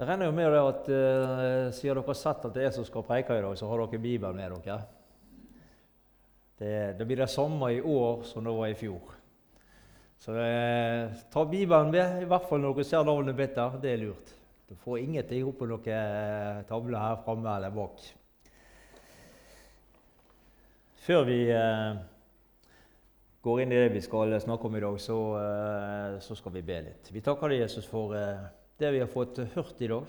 Jeg regner jo med at uh, siden dere har sett at det er som skal preike i dag, så har dere Bibelen med dere. Det, det blir det samme i år som det var i fjor. Så uh, ta Bibelen med, i hvert fall når dere ser navnet mitt der. Det er lurt. Du får ingenting opp på noen tavle her framme eller bak. Før vi uh, går inn i det vi skal snakke om i dag, så, så skal vi be litt. Vi takker deg, Jesus, for det vi har fått hørt i dag.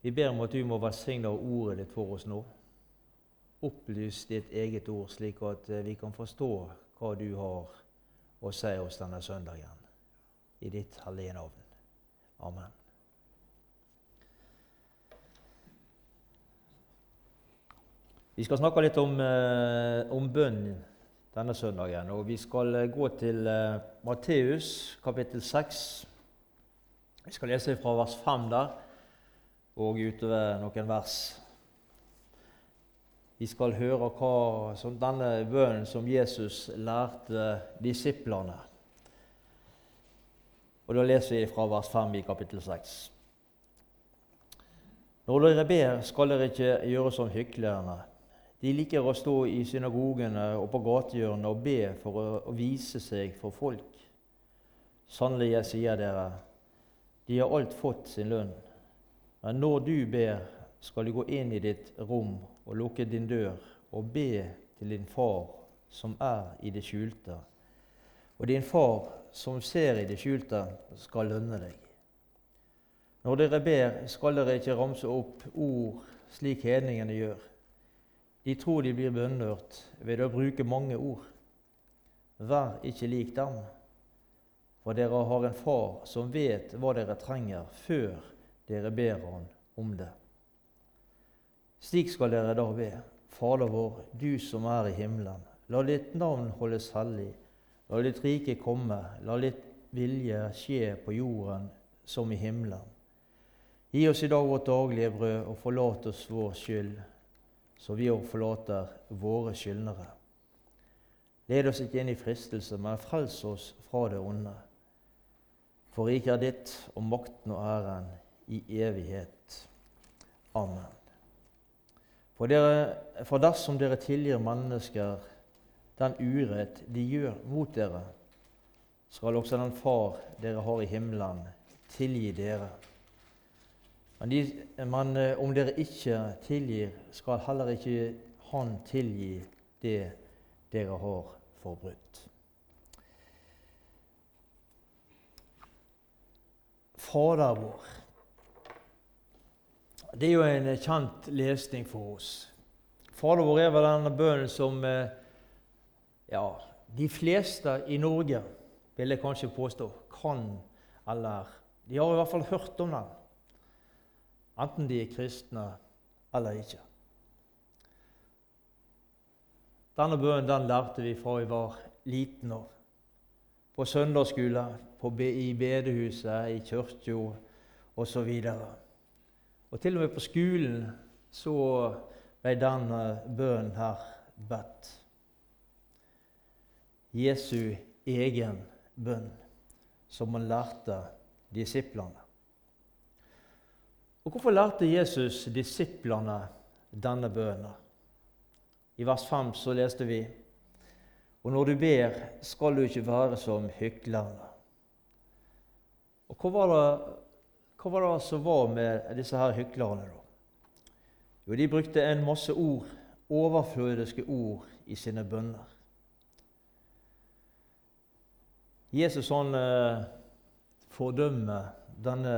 Vi ber om at du må velsigne ordet ditt for oss nå. Opplys ditt eget ord, slik at eh, vi kan forstå hva du har å si oss denne søndagen. I ditt hellige navn. Amen. Vi skal snakke litt om, eh, om bønn denne søndagen. og Vi skal eh, gå til Matteus kapittel 6 vi skal lese fra vers 5 der og utover noen vers. Vi skal høre hva, som denne bønnen som Jesus lærte disiplene. Og Da leser vi fra vers 5 i kapittel 6. Når dere ber, skal dere ikke gjøre som hyklerne. De liker å stå i synagogene og på gatehjørnene og be for å vise seg for folk. Sannelig, jeg sier dere, de har alt fått sin lønn. Men når du ber, skal du gå inn i ditt rom og lukke din dør og be til din far som er i det skjulte. Og din far som ser i det skjulte, skal lønne deg. Når dere ber, skal dere ikke ramse opp ord slik hedningene gjør. De tror de blir bønnhørt ved å bruke mange ord. Vær ikke lik dem. For dere har en far som vet hva dere trenger, før dere ber han om det. Slik skal dere da be. Fader vår, du som er i himmelen. La ditt navn holdes hellig. La ditt rike komme. La ditt vilje skje på jorden som i himmelen. Gi oss i dag vårt daglige brød, og forlat oss vår skyld, så vi òg forlater våre skyldnere. Led oss ikke inn i fristelse, men frels oss fra det onde. For riket er ditt, og makten og æren i evighet. Amen. For, dere, for dersom dere tilgir mennesker den urett de gjør mot dere, skal også den Far dere har i himmelen, tilgi dere. Men, de, men eh, om dere ikke tilgir, skal heller ikke Han tilgi det dere har forbrutt. Fader vår. Det er jo en kjent lesning for oss. Fader vår er vel denne bønnen som eh, ja, de fleste i Norge, vil jeg kanskje påstå, kan eller De har i hvert fall hørt om den, enten de er kristne eller ikke. Denne bønnen den lærte vi fra vi var liten år på søndagsskole, på, i bedehuset, i kirka osv. Og, og til og med på skolen så ble denne bønnen her bedt. Jesu egen bønn, som han lærte disiplene. Og Hvorfor lærte Jesus disiplene denne bønnen? I vers 5 så leste vi og når du ber, skal du ikke være som hyklerne. Og hva var, det, hva var det som var med disse her hyklerne, da? Jo, de brukte en masse ord, overflødiske ord, i sine bønner. Jesus han eh, fordømmer denne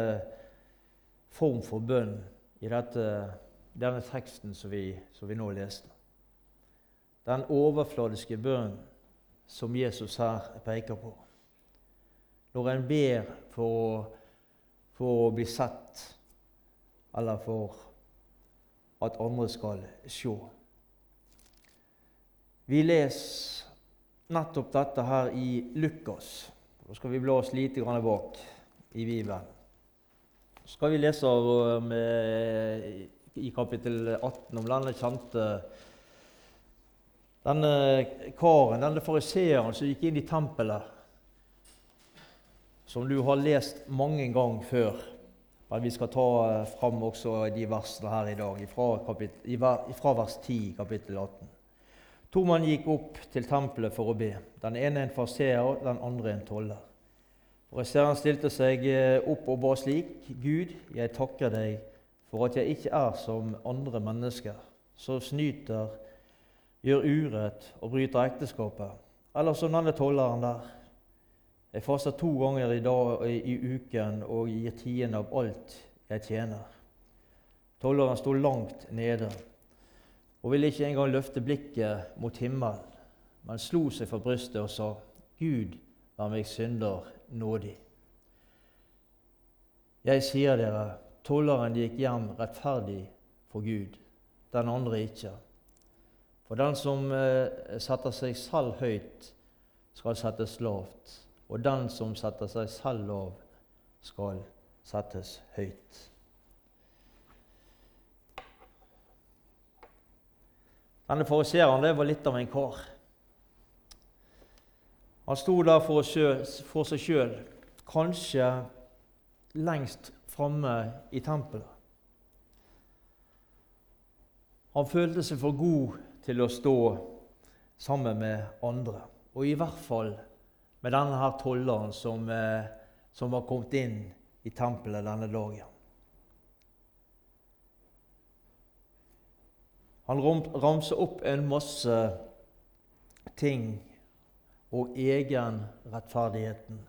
form for bønn i dette, denne teksten som vi, som vi nå leste. Den overfladiske bønnen som Jesus her peker på. Når en ber for, for å bli sett, eller for at andre skal se. Vi leser nettopp dette her i Lukas. Nå skal vi bla oss lite grann bak i Bibelen. Så skal vi lese om, eh, i kapittel 18 om denne kjente denne karen, denne fariseeren som gikk inn i tempelet, som du har lest mange ganger før Men vi skal ta eh, fram også de versene her i dag, fra, vers 10 kapittel 18. To mann gikk opp til tempelet for å be. Den ene en farseer, den andre en toller. Farseeren stilte seg eh, opp og ba slik.: Gud, jeg takker deg for at jeg ikke er som andre mennesker, som snyter, gjør urett og bryter ekteskapet, eller som denne tolleren der. Jeg faster to ganger i, dag, i uken og gir tiende av alt jeg tjener. Tolleren sto langt nede og ville ikke engang løfte blikket mot himmelen, men slo seg for brystet og sa, Gud, vær meg synder nådig. Jeg sier dere, tolleren gikk hjem rettferdig for Gud, den andre ikke. For den som eh, setter seg selv høyt, skal settes lavt og den som setter seg selv lav, skal settes høyt. Denne fariseeren var litt av en kar. Han sto der for, for seg sjøl, kanskje lengst framme i tempelet. Han følte seg for god til å stå sammen med andre, og i hvert fall med denne her tolleren som, eh, som var kommet inn i tempelet denne dagen. Han ramser opp en masse ting, og egenrettferdigheten,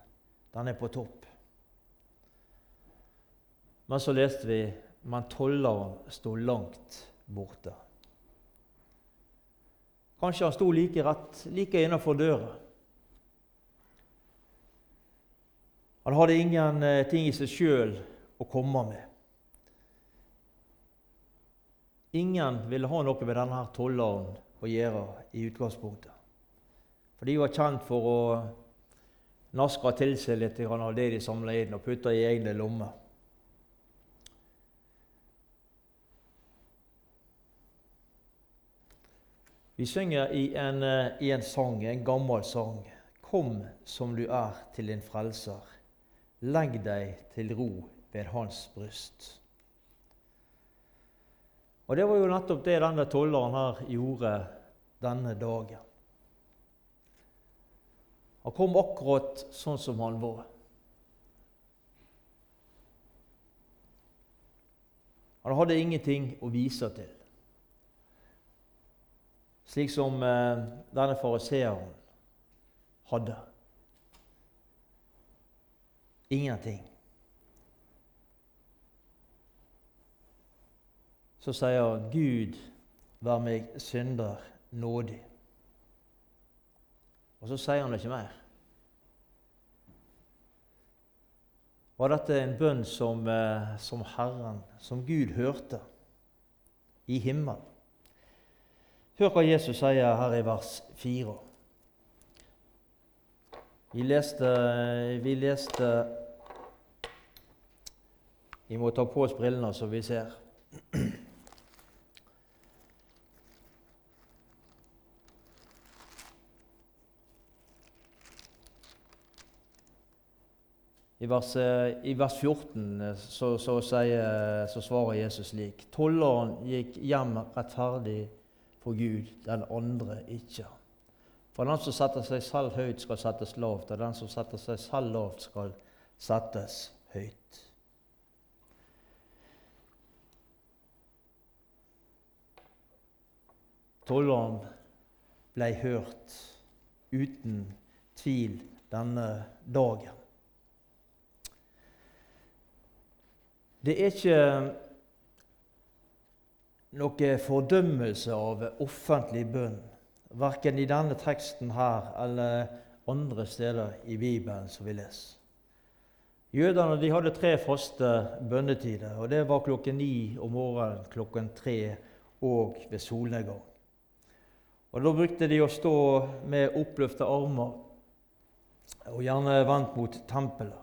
den er på topp. Men så leste vi men tolleren sto langt borte. Kanskje han sto like, rett, like innenfor døra. Han hadde ingenting ting i seg sjøl å komme med. Ingen ville ha noe med denne tolleren å gjøre i utgangspunktet. For de var kjent for å naske til seg litt av det de samla inn, og putte i egne lommer. Vi synger i en, eh, i en sang, en gammel sang, 'Kom som du er til din frelser'. Legg deg til ro ved hans bryst. Og Det var jo nettopp det denne tolleren her gjorde denne dagen. Han kom akkurat sånn som han var. Han hadde ingenting å vise til, slik som eh, denne fariseeren hadde. Ingenting. Så sier han, 'Gud, vær meg synder nådig'. Og så sier han det ikke mer. Var dette en bønn som, eh, som Herren, som Gud, hørte i himmelen? Hør hva Jesus sier her i vers 4. Vi leste, vi leste vi må ta på oss brillene så vi ser. I vers, I vers 14 eh, så, så, sier, så, svarer Jesus slik.: Tolleren gikk hjem rettferdig for Gud, den andre ikke. For den som setter seg selv høyt, skal settes lavt, og den som setter seg selv lavt, skal settes høyt. Tolleren ble hørt uten tvil denne dagen. Det er ikke noe fordømmelse av offentlig bønn, verken i denne teksten her eller andre steder i Bibelen som vi leser. Jødene de hadde tre faste bønnetider, og det var klokken ni om morgenen, klokken tre og ved solnedgang. Og Da brukte de å stå med oppløfta armer og gjerne vendt mot tempelet.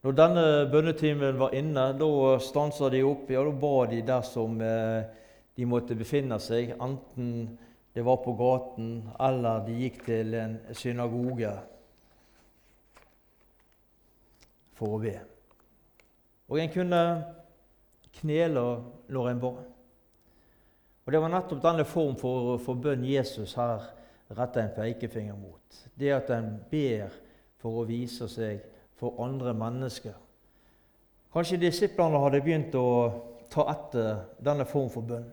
Når denne bønnetimen var inne, da stansa de opp, ja, da ba de der som eh, de måtte befinne seg, enten det var på gaten eller de gikk til en synagoge for å be. Og en kunne knele når en ba. Og Det var nettopp denne form for, for bønn Jesus her retter en pekefinger mot. Det at en ber for å vise seg for andre mennesker. Kanskje disiplene hadde begynt å ta etter denne form for bønn.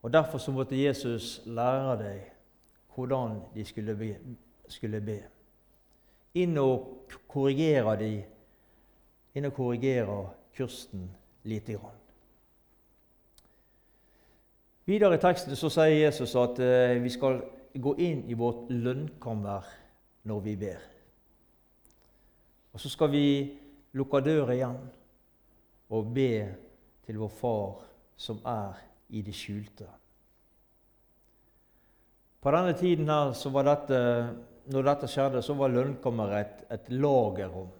Og Derfor så måtte Jesus lære deg hvordan de skulle be. Skulle be. Inn og korrigere de, inn og korrigere kursen lite grann. Videre i teksten så sier Jesus at eh, vi skal gå inn i vårt lønnkammer når vi ber. Og så skal vi lukke døra igjen og be til vår Far som er i det skjulte. På denne tiden her, så var dette, når dette skjedde, så var lønnkammeret et, et lagerrom.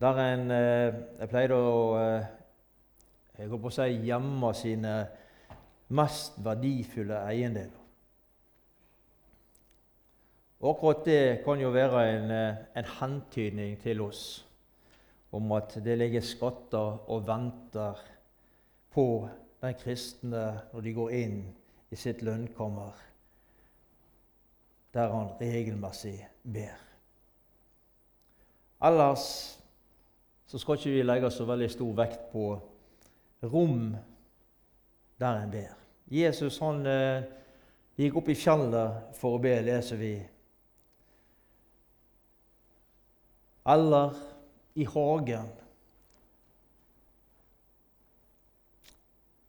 Der en eh, Jeg pleide å eh, jeg holdt på å si, gjemme sine mest verdifulle eiendeler. Og akkurat det kan jo være en, eh, en hentydning til oss om at det ligger skatter og venter på den kristne når de går inn i sitt lønnkammer, der han regelmessig ber. Ellers så skal ikke vi legge så veldig stor vekt på rom der en ber. Jesus han eh, gikk opp i fjellet for å be, leser vi. Eller i hagen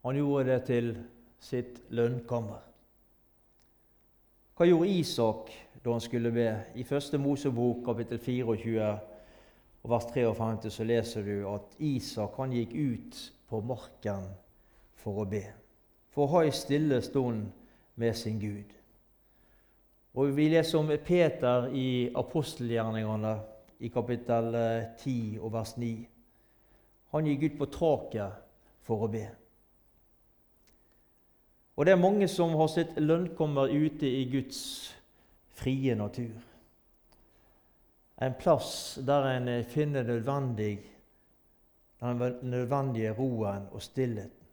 Han gjorde det til sitt lønnkammer. Hva gjorde Isak da han skulle be? I første Mosebok kapittel 24 og vers 53 så leser du at Isak han gikk ut på marken for å be. For å ha ei stille stund med sin Gud. Og Vi leser om Peter i apostelgjerningene i kapittel 10 og vers 9. Han gikk ut på taket for å be. Og det er mange som har sitt lønnkommer ute i Guds frie natur. En plass der en finner nødvendig, den nødvendige roen og stillheten.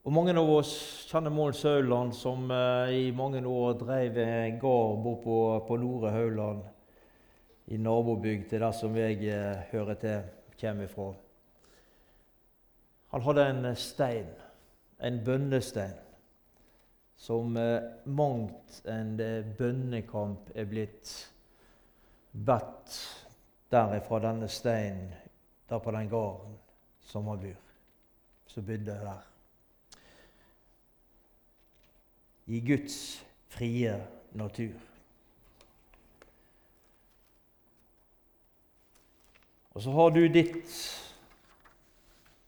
Og Mange av oss kjenner Mål Sauland, som eh, i mange år drev en gård bort på, på Nore Hauland, i nabobygd til der som jeg eh, hører til, kommer ifra. Han hadde en stein, en bønnestein, som eh, mangt en eh, bønnekamp er blitt bedt derifra denne steinen der på den gården som han bor, som bodde der. I Guds frie natur. Og så har du ditt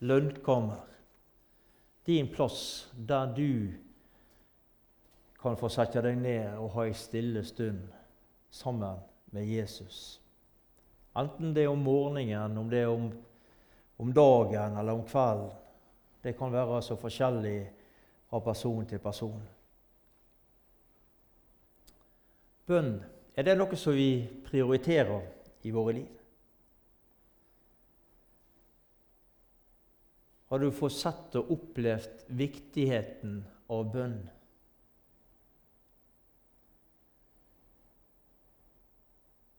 lønnkammer. Din plass der du kan få sette deg ned og ha ei stille stund sammen med Jesus. Enten det er om morgenen, om det er om, om dagen eller om kvelden. Det kan være så forskjellig fra person til person. Bønn, er det noe som vi prioriterer i våre liv? har du fått sett og opplevd viktigheten av bønn.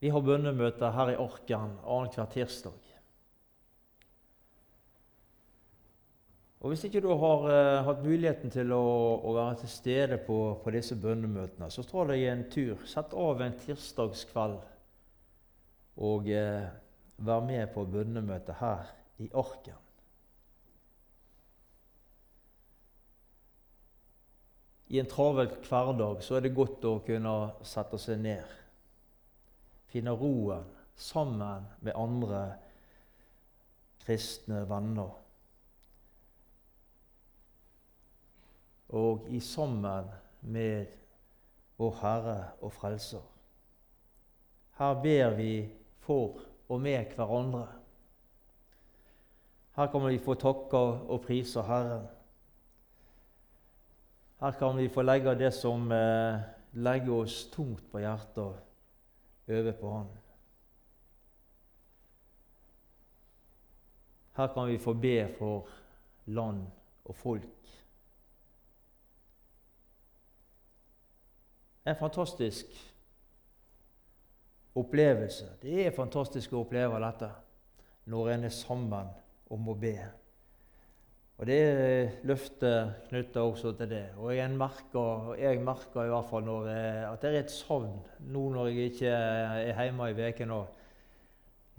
Vi har bønnemøter her i Orkan annenhver tirsdag. Og Hvis ikke du har uh, hatt muligheten til å, å være til stede på, på, disse bønnemøtene, så ta deg en tur. Sett av en tirsdagskveld og uh, vær med på bønnemøtet her i Arken. i en travel hverdag så er det godt å kunne sette seg ned. Finne roen sammen med andre kristne venner. Og i sammen med vår Herre og Frelser. Her ber vi for og med hverandre. Her kan vi få takke og prise Herren. Her kan vi få legge det som eh, legger oss tungt på hjertet, over på Han. Her kan vi få be for land og folk. En fantastisk opplevelse. Det er fantastisk å oppleve dette når en er sammen om å be. Og Det er løftet knytta også til det. Og jeg merker, jeg merker i hvert fall når, at det er et savn nå når jeg ikke er hjemme i veken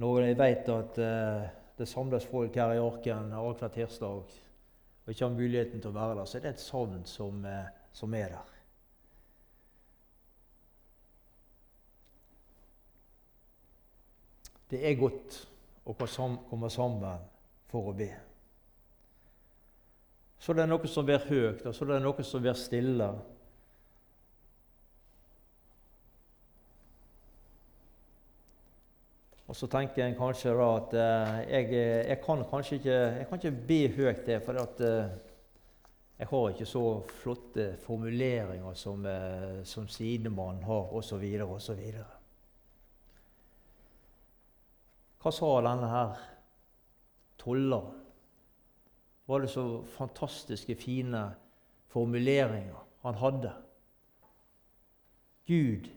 Når jeg vet at uh, det samles folk her i Orken hver tirsdag og ikke har muligheten til å være der, så er det et savn som, uh, som er der. Det er godt å komme sammen for å be. Så det er noe som blir høyt, og så det er noe som blir stille. Og så tenker en kanskje da at eh, jeg, jeg, kan kanskje ikke, jeg kan ikke be høyt det, for at, eh, jeg har ikke så flotte formuleringer som, eh, som sidemann har, osv., osv. Hva sa denne her tolleren? var det så fantastiske, fine formuleringer han hadde. Gud,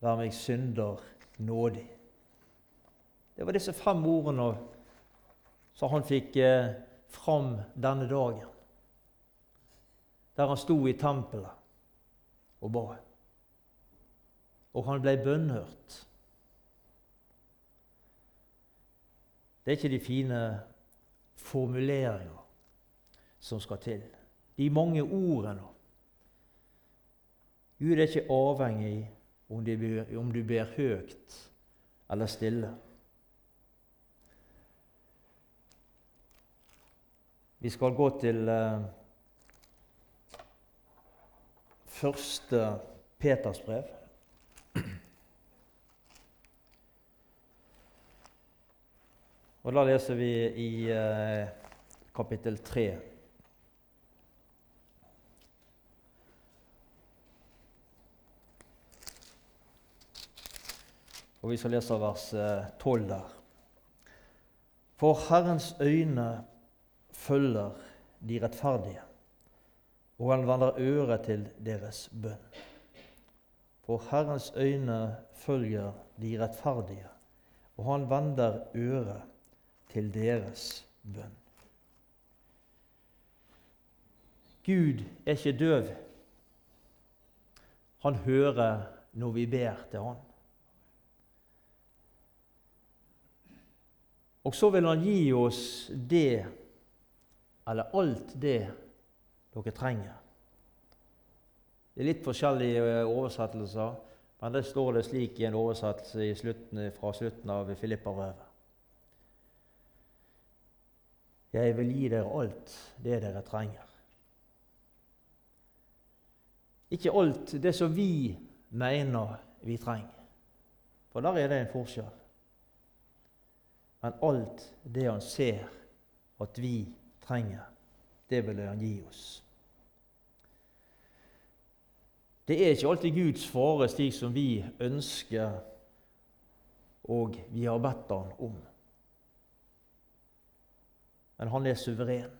vær meg synder nådig. Det var disse fem ordene som han fikk eh, fram denne dagen, der han sto i tempelet og ba. Og han ble bønnhørt. Det er ikke de fine formuleringer som skal til. De mange ordene. Gud er ikke avhengig om, du ber høyt eller stille. Vi skal gå til uh, første Peters brev. Og Da leser vi i eh, kapittel 3. Og vi skal lese vers 12 eh, der. For Herrens øyne følger de rettferdige, og han vender øret til deres bønn. For Herrens øyne følger de rettferdige, og han vender øret til deres bønn. Gud er ikke døv. Han hører når vi ber til Han. Og så vil han gi oss det, eller alt det, dere trenger. Det er litt forskjellige eh, oversettelser, men det står det slik i en oversettelse slutten, fra slutten av Filippa-brevet. Jeg vil gi dere alt det dere trenger. Ikke alt det som vi mener vi trenger, for der er det en forskjell men alt det han ser at vi trenger, det vil han gi oss. Det er ikke alltid Guds fare slik som vi ønsker og vi har bedt han om. Men han er suveren.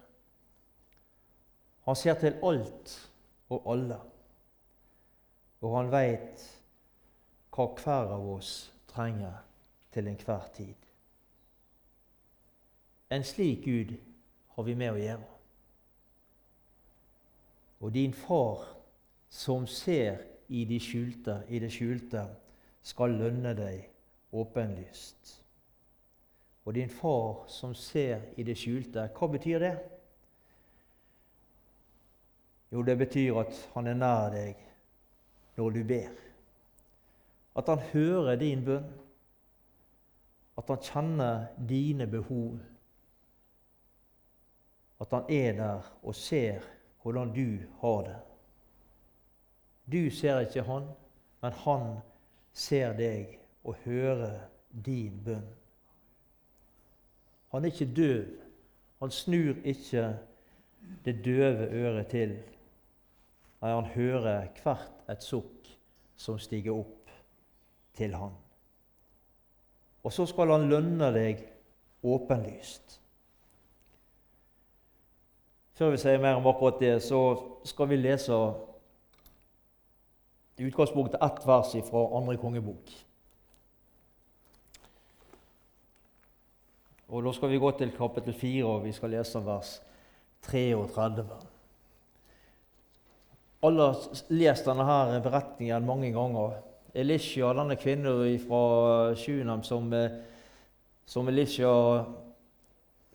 Han ser til alt og alle, og han veit hva hver av oss trenger til enhver tid. En slik Gud har vi med å gjøre. Og din far, som ser i de skjulte, i det skjulte, skal lønne deg åpenlyst. Og din far som ser i det skjulte, hva betyr det? Jo, det betyr at han er nær deg når du ber. At han hører din bønn. At han kjenner dine behov at han er der og ser hvordan du har det. Du ser ikke han, men han ser deg og hører din bønn. Han er ikke døv. Han snur ikke det døve øret til. Nei, han hører hvert et sukk som stiger opp til han. og så skal han lønne deg åpenlyst. Før vi sier mer om akkurat det, så skal vi lese i utgangspunktet ett vers fra andre kongebok. Og Da skal vi gå til kapittel 4, og vi skal lese vers 33. Alle har lest denne her beretningen mange ganger. Elisha, denne kvinnen fra Sjunem som, som Elisha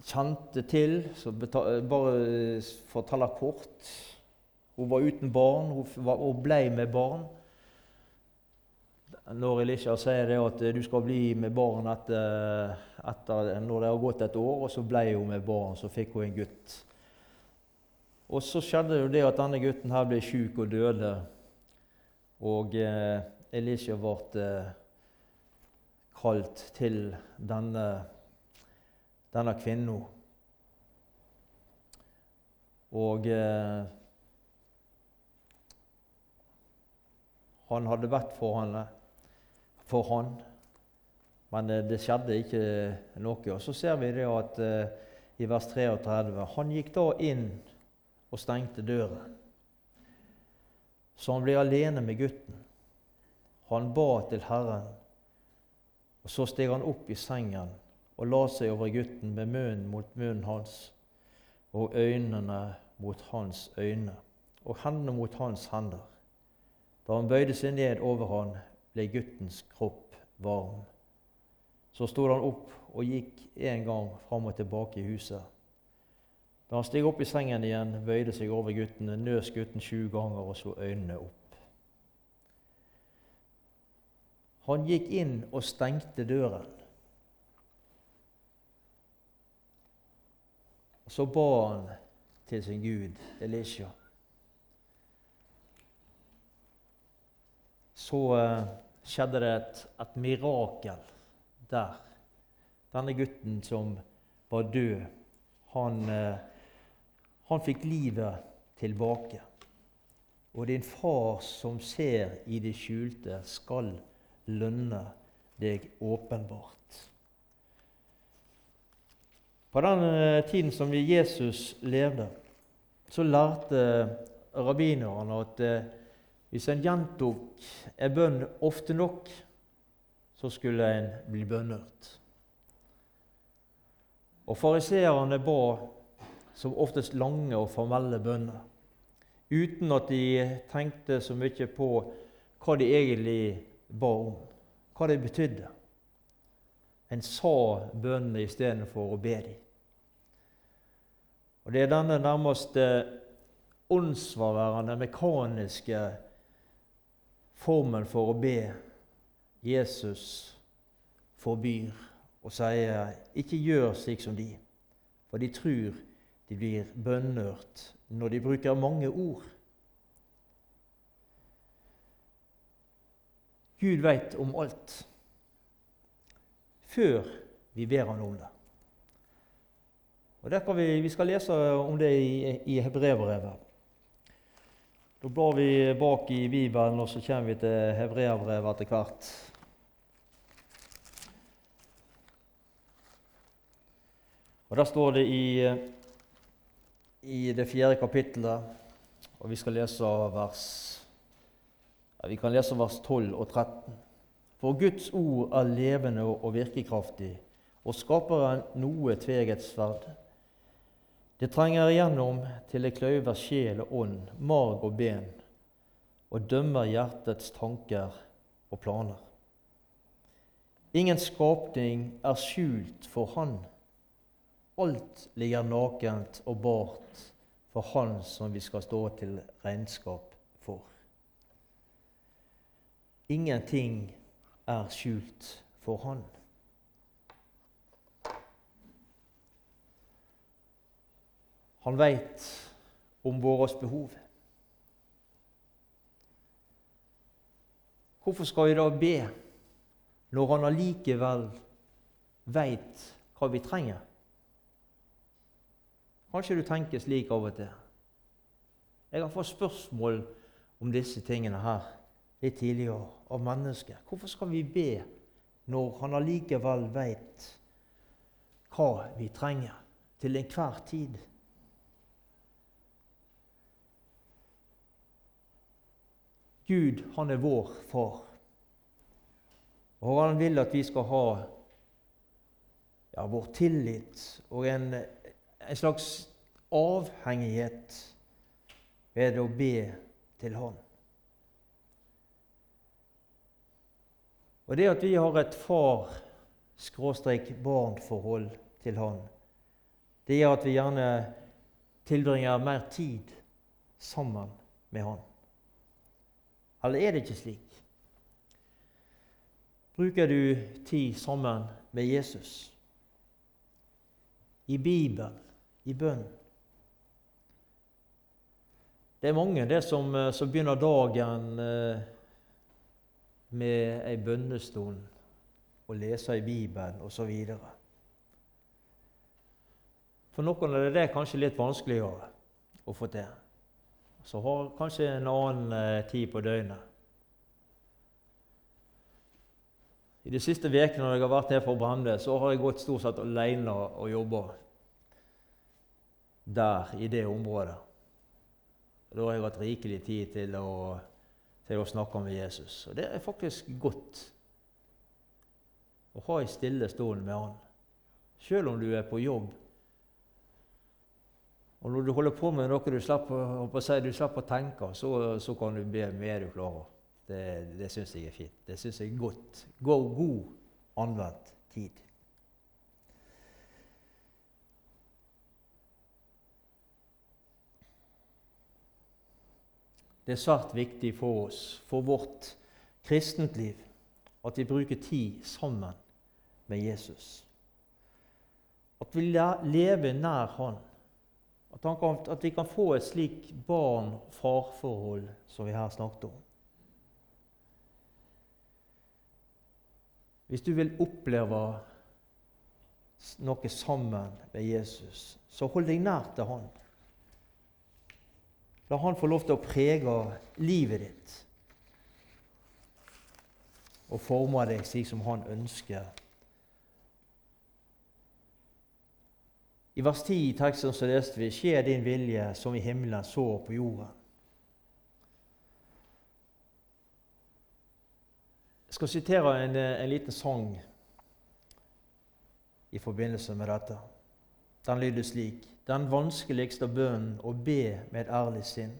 kjente til, så bare forteller kort Hun var uten barn, hun ble med barn. Når Elisha sier at du skal bli med barn etter, etter når det har gått et år, og så ble hun med barn, så fikk hun en gutt. Og så skjedde jo det at denne gutten her ble sjuk og døde. Og eh, Elisha ble eh, kalt til denne, denne kvinnen. Og eh, han hadde bedt for, henne, for han, men eh, det skjedde ikke noe. Og Så ser vi det at eh, i vers 33 Han gikk da inn og stengte døren. Så han ble alene med gutten. Han ba til Herren, og så steg han opp i sengen og la seg over gutten med munnen mot munnen hans og øynene mot hans øyne og hendene mot hans hender. Da han bøyde seg ned over han, ble guttens kropp varm. Så stod han opp og gikk en gang fram og tilbake i huset. Da han steg opp i sengen igjen, bøyde seg over gutten, nøs gutten sju ganger og så øynene opp. Han gikk inn og stengte døren. Så ba han til sin gud, Elisha. Så uh, skjedde det et, et mirakel der. Denne gutten som var død, han uh, han fikk livet tilbake. Og din far som ser i det skjulte, skal lønne deg åpenbart. På den eh, tiden som Jesus levde, så lærte rabbinerne at eh, hvis en gjentok en bønn ofte nok, så skulle en bli bønnhørt. Og fariseerne ba som oftest lange og formelle bønner, uten at de tenkte så mye på hva de egentlig ba om, hva det betydde. En sa bønnene istedenfor å be dem. Og Det er denne nærmest åndsvarværende, mekaniske formen for å be Jesus forbyr og sier 'ikke gjør slik som de', for de tror de blir bønnhørt når de bruker mange ord. Gud veit om alt før vi ber Han om det. Og vi, vi, skal lese om det i, i Hebreabrevet. Da blar vi bak i Bibelen, og så kommer vi til Hebreabrevet etter hvert. Og Der står det i i det fjerde kapittelet, og vi skal lese vers ja, Vi kan lese vers 12 og 13. For Guds ord er levende og virkekraftig og skaper noe tveghetssverd. Det trenger igjennom til det kløyver sjel og ånd, marg og ben, og dømmer hjertets tanker og planer. Ingen skapning er skjult for Han. Alt ligger nakent og bart for Han som vi skal stå til regnskap for. Ingenting er skjult for Han. Han veit om våre behov. Hvorfor skal vi da be når han allikevel veit hva vi trenger? Kanskje du tenker slik av og til. Jeg har fått spørsmål om disse tingene her litt tidligere av mennesker. Hvorfor skal vi be når han allikevel veit hva vi trenger til enhver tid. Gud, han er vår far. Og han vil at vi skal ha ja, vår tillit og en, en slags avhengighet ved å be til Han. Og det at vi har et far-barn-forhold til Han, det gjør at vi gjerne tilbringer mer tid sammen med Han. Eller er det ikke slik? Bruker du tid sammen med Jesus? I Bibelen, i bønn? Det er mange det som, eh, som begynner dagen eh, med ei bønnestund og lese i Bibelen osv. For noen er det kanskje litt vanskeligere å få til. Så har kanskje en annen eh, tid på døgnet. I de siste ukene når jeg har vært her for Brande, så har jeg gått stort sett alene og jobba der, i det området. Da har jeg hatt rikelig tid til å til å snakke med Jesus. Og Det er faktisk godt å ha ei stille stund med Han, selv om du er på jobb. Og Når du holder på med noe du slapp, å, si, du slapp å tenke, så, så, kan du be mer du klarer. Det, det syns jeg er fint. Det syns jeg er godt. Gå god anvendt tid. Det er svært viktig for oss, for vårt kristent liv, at vi bruker tid sammen med Jesus. At vi lever nær Han. At, kan, at vi kan få et slik barn-far-forhold som vi her snakket om. Hvis du vil oppleve noe sammen med Jesus, så hold deg nær til Han. La han få lov til å prege livet ditt og forme deg slik som han ønsker. I vers 10 i teksten så leste vi 'Skje din vilje som i himmelen, så på jorden'. Jeg skal sitere en, en liten sang i forbindelse med dette. Den lyder slik.: Den vanskeligste bønnen å be med et ærlig sinn,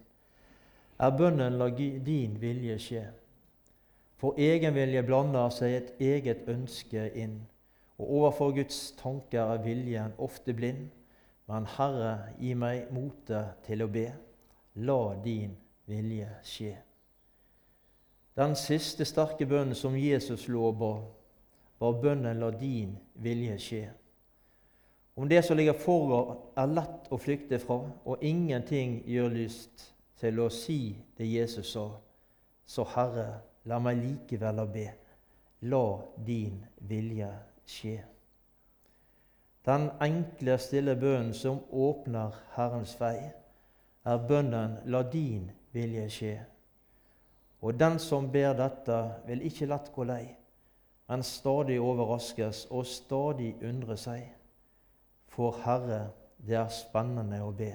er bønnen la din vilje skje. For egenvilje blander seg et eget ønske inn, og overfor Guds tanker er viljen ofte blind. Men Herre, gi meg motet til å be. La din vilje skje. Den siste sterke bønnen som Jesus lover, var bønnen 'La din vilje skje'. Om det som ligger foran, er lett å flykte fra, og ingenting gjør lyst til å si det Jesus sa, så Herre, la meg likevel be. La din vilje skje. Den enkle, stille bønnen som åpner Herrens vei, er bønnen 'La din vilje skje'. Og den som ber dette, vil ikke lett gå lei, men stadig overraskes og stadig undre seg. For Herre, det er spennende å be.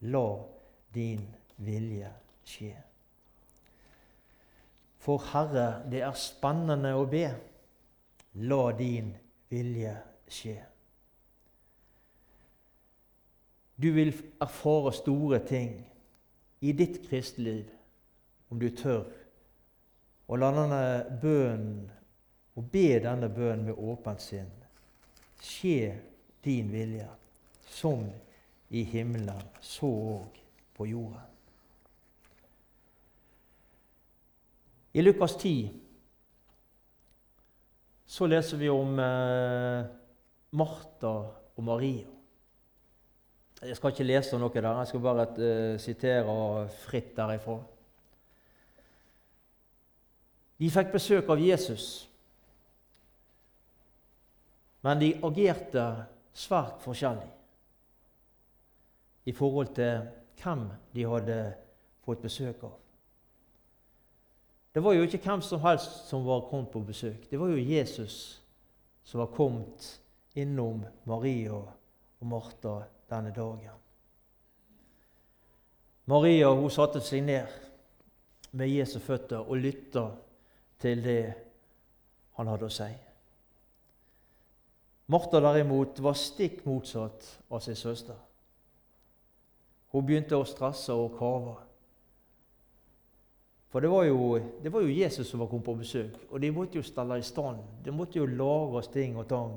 La din vilje skje. For Herre, det er spennende å be. La din vilje skje. Du vil erfare store ting i ditt kristeliv om du tør å la denne bønnen og be denne bønnen med åpent sinn skje din vilje, som i himmelen, så òg på jorden. I Lukas 10 så leser vi om eh, Martha og Maria. Jeg skal ikke lese noe der, jeg skal bare eh, sitere fritt derifra. De fikk besøk av Jesus, men de agerte svært forskjellig i forhold til hvem de hadde fått besøk av. Det var jo ikke hvem som helst som var kommet på besøk. Det var jo Jesus som var kommet innom Maria og Martha denne dagen. Maria hun satte seg ned med Jesu føtter og lytta til det han hadde å si. Martha derimot var stikk motsatt av sin søster. Hun begynte å stresse og kave. For det var, jo, det var, jo, Jesus som var kommet på besøk, og de måtte jo stelle i stand. De måtte jo lages ting og tang.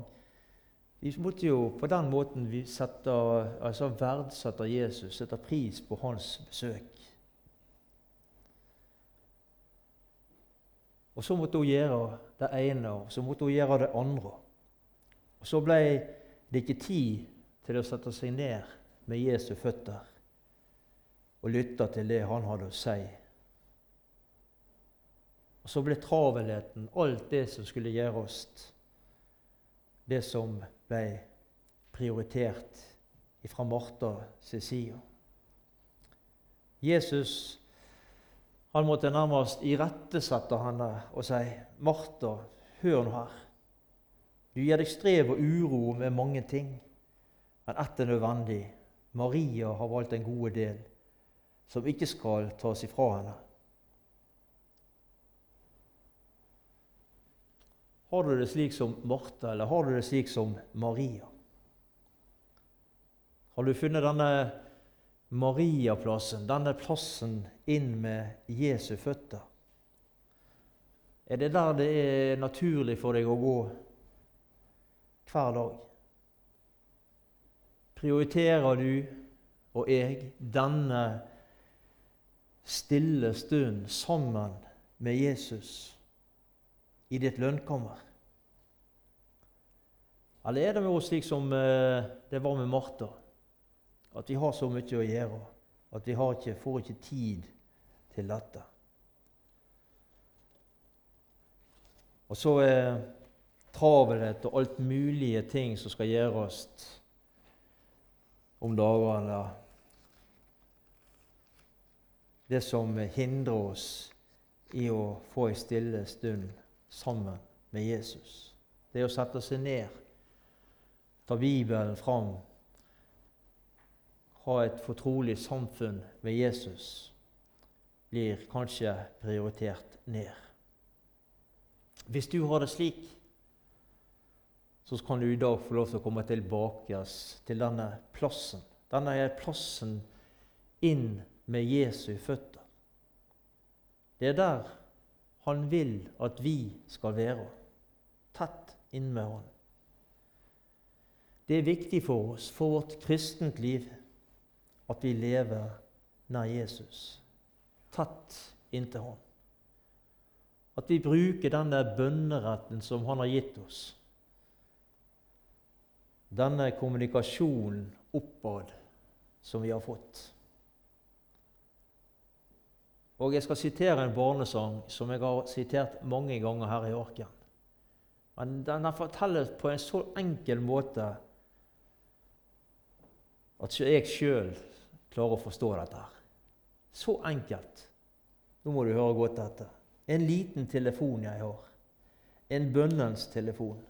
De måtte jo på den måten vi setter, altså verdsetter Jesus, setter pris på hans besøk. Og så måtte hun gjøre det ene, og så måtte hun gjøre det andre. Og Så ble det ikke tid til å sette seg ned med Jesu føtter og lytte til det han hadde å si. Og Så ble travelheten, alt det som skulle gjøres, det som ble prioritert fra Martha sin side. Jesus han måtte nærmest irettesette henne og si, 'Martha, hør nå her.' Du gir deg strev og uro med mange ting, men ett er nødvendig. Maria har valgt en god del som ikke skal tas ifra henne. Har du det slik som Martha, eller har du det slik som Maria? Har du funnet denne Mariaplassen, denne plassen inn med Jesu føtter? Er det der det er naturlig for deg å gå hver dag? Prioriterer du og jeg denne stille stund sammen med Jesus i ditt lønnkammer? Eller er det med oss slik som eh, det var med Martha? At vi har så mye å gjøre at vi ikke, får ikke tid til dette. Og så er travelhet og alt mulige ting som skal gjøres om dagene Det som hindrer oss i å få ei stille stund sammen med Jesus. Det å sette seg ned, ta Bibelen fram ha et fortrolig samfunn med Jesus, blir kanskje prioritert ned. Hvis du har det slik, så kan du i dag få lov til å komme tilbake til denne plassen. Denne er plassen inn med Jesu føtter. Det er der han vil at vi skal være, tett inn med han. Det er viktig for oss, for vårt kristent liv, at vi lever nær Jesus, tatt inntil Han. At vi bruker denne bønneretten som Han har gitt oss. Denne kommunikasjonen oppad som vi har fått. Og Jeg skal sitere en barnesang som jeg har sitert mange ganger her i Orken. Men den fortelles på en så enkel måte at jeg sjøl klarer å forstå dette. her. Så enkelt. Nå må du høre godt etter. En liten telefon jeg har. En bønnens telefon.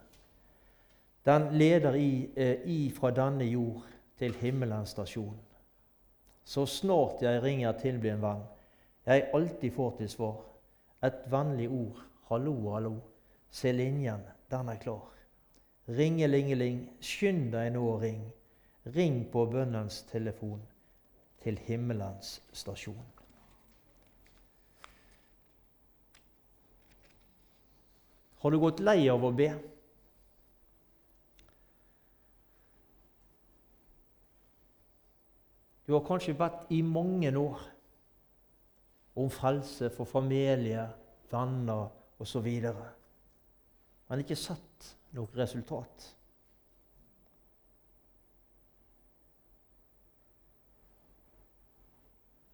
Den leder i, eh, i fra denne jord til himmelens stasjon. Så snart jeg ringer til blir en venn, jeg alltid får til svar. Et vennlig ord. Hallo, hallo. Se linjen, den er klar. Ringelingeling, skynd deg nå og ring. Ring på bønnens telefon til himmelens stasjon. Har du gått lei av å be? Du har kanskje bedt i mange år om frelse for familie, venner osv., har ikke sett noe resultat.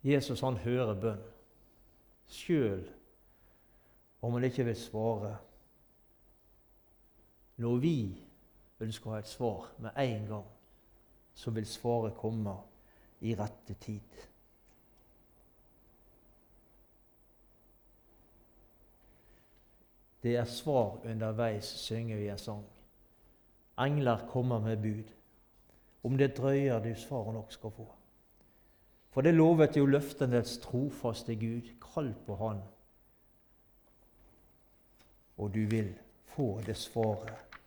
Jesus han hører bønn, sjøl om han ikke vil svare. Når vi ønsker å ha et svar med en gang, så vil svaret komme i rette tid. Det er svar underveis, synger vi en sang. Engler kommer med bud. Om det drøyer, du svar nok skal få. For det lovet jo løftenes trofaste Gud. Kall på Han, og du vil få det svaret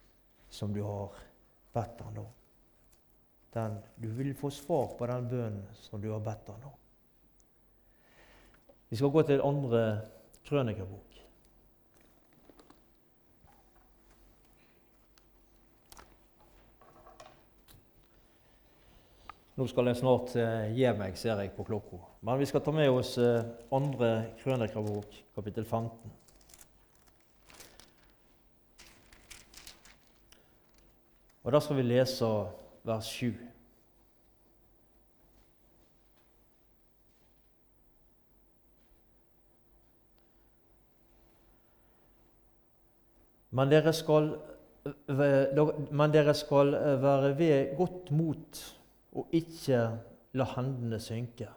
som du har bedt Han om. Den, du vil få svar på den bønnen som du har bedt Han om. Vi skal gå til andre krønikerbok. Nå skal jeg snart eh, gi meg, ser jeg på klokka. Men vi skal ta med oss eh, andre krønikerbok, kapittel 15. Og Da skal vi lese vers 7. Men dere skal, men dere skal være ved godt mot og ikke la hendene synke.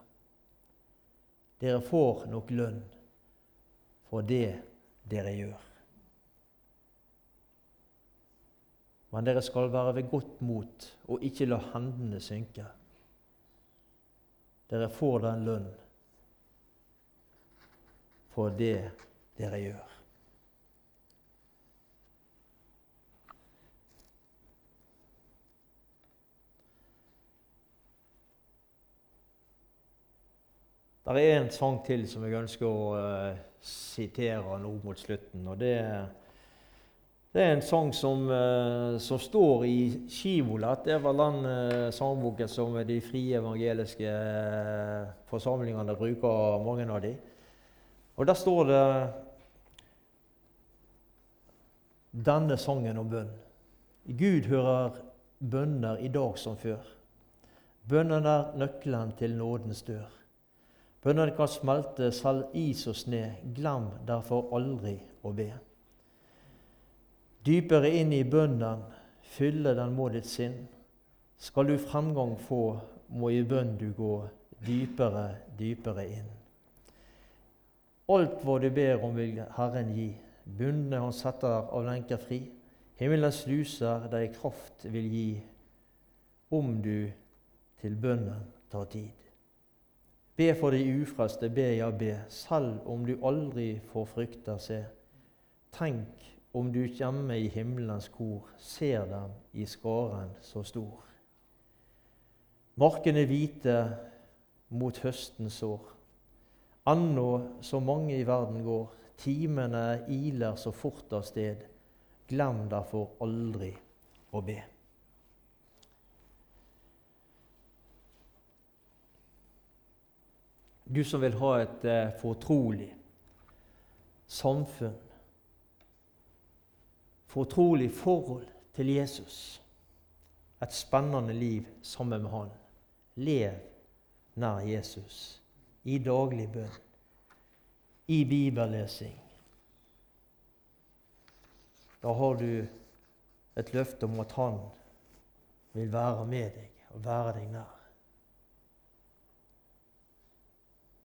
Dere får nok lønn for det dere gjør. Men dere skal være ved godt mot og ikke la hendene synke. Dere får den lønn for det dere gjør. Det er en sang til som jeg ønsker å uh, sitere nå mot slutten. og det, det er en sang som, uh, som står i Skivolet. Det var den uh, sangboken som de frie evangeliske forsamlingene bruker, mange av de. Og der står det denne sangen om bønn. Gud hører bønner i dag som før. Bønnen er nøkkelen til nådens dør. Bønnen kan smelte selv is og sne. Glem derfor aldri å be. Dypere inn i bønnen, fylle den må ditt sinn. Skal du fremgang få, må i bønn du gå dypere, dypere inn. Alt hva du ber om, vil Herren gi. Bundne han setter av lenker fri. Himmelens sluser deg kraft vil gi, om du til bønnen tar tid. Be for de ufrelste, be ja, be, selv om du aldri får frykte se. Tenk om du hjemme i himmelens kor ser dem i skaren så stor. Markene hvite mot høstens sår. Anno så mange i verden går, timene iler så fort av sted. Glem derfor aldri å be. Du som vil ha et eh, fortrolig samfunn, fortrolig forhold til Jesus, et spennende liv sammen med Han. Lev nær Jesus i daglig bønn, i bibellesing. Da har du et løfte om at Han vil være med deg og være deg nær.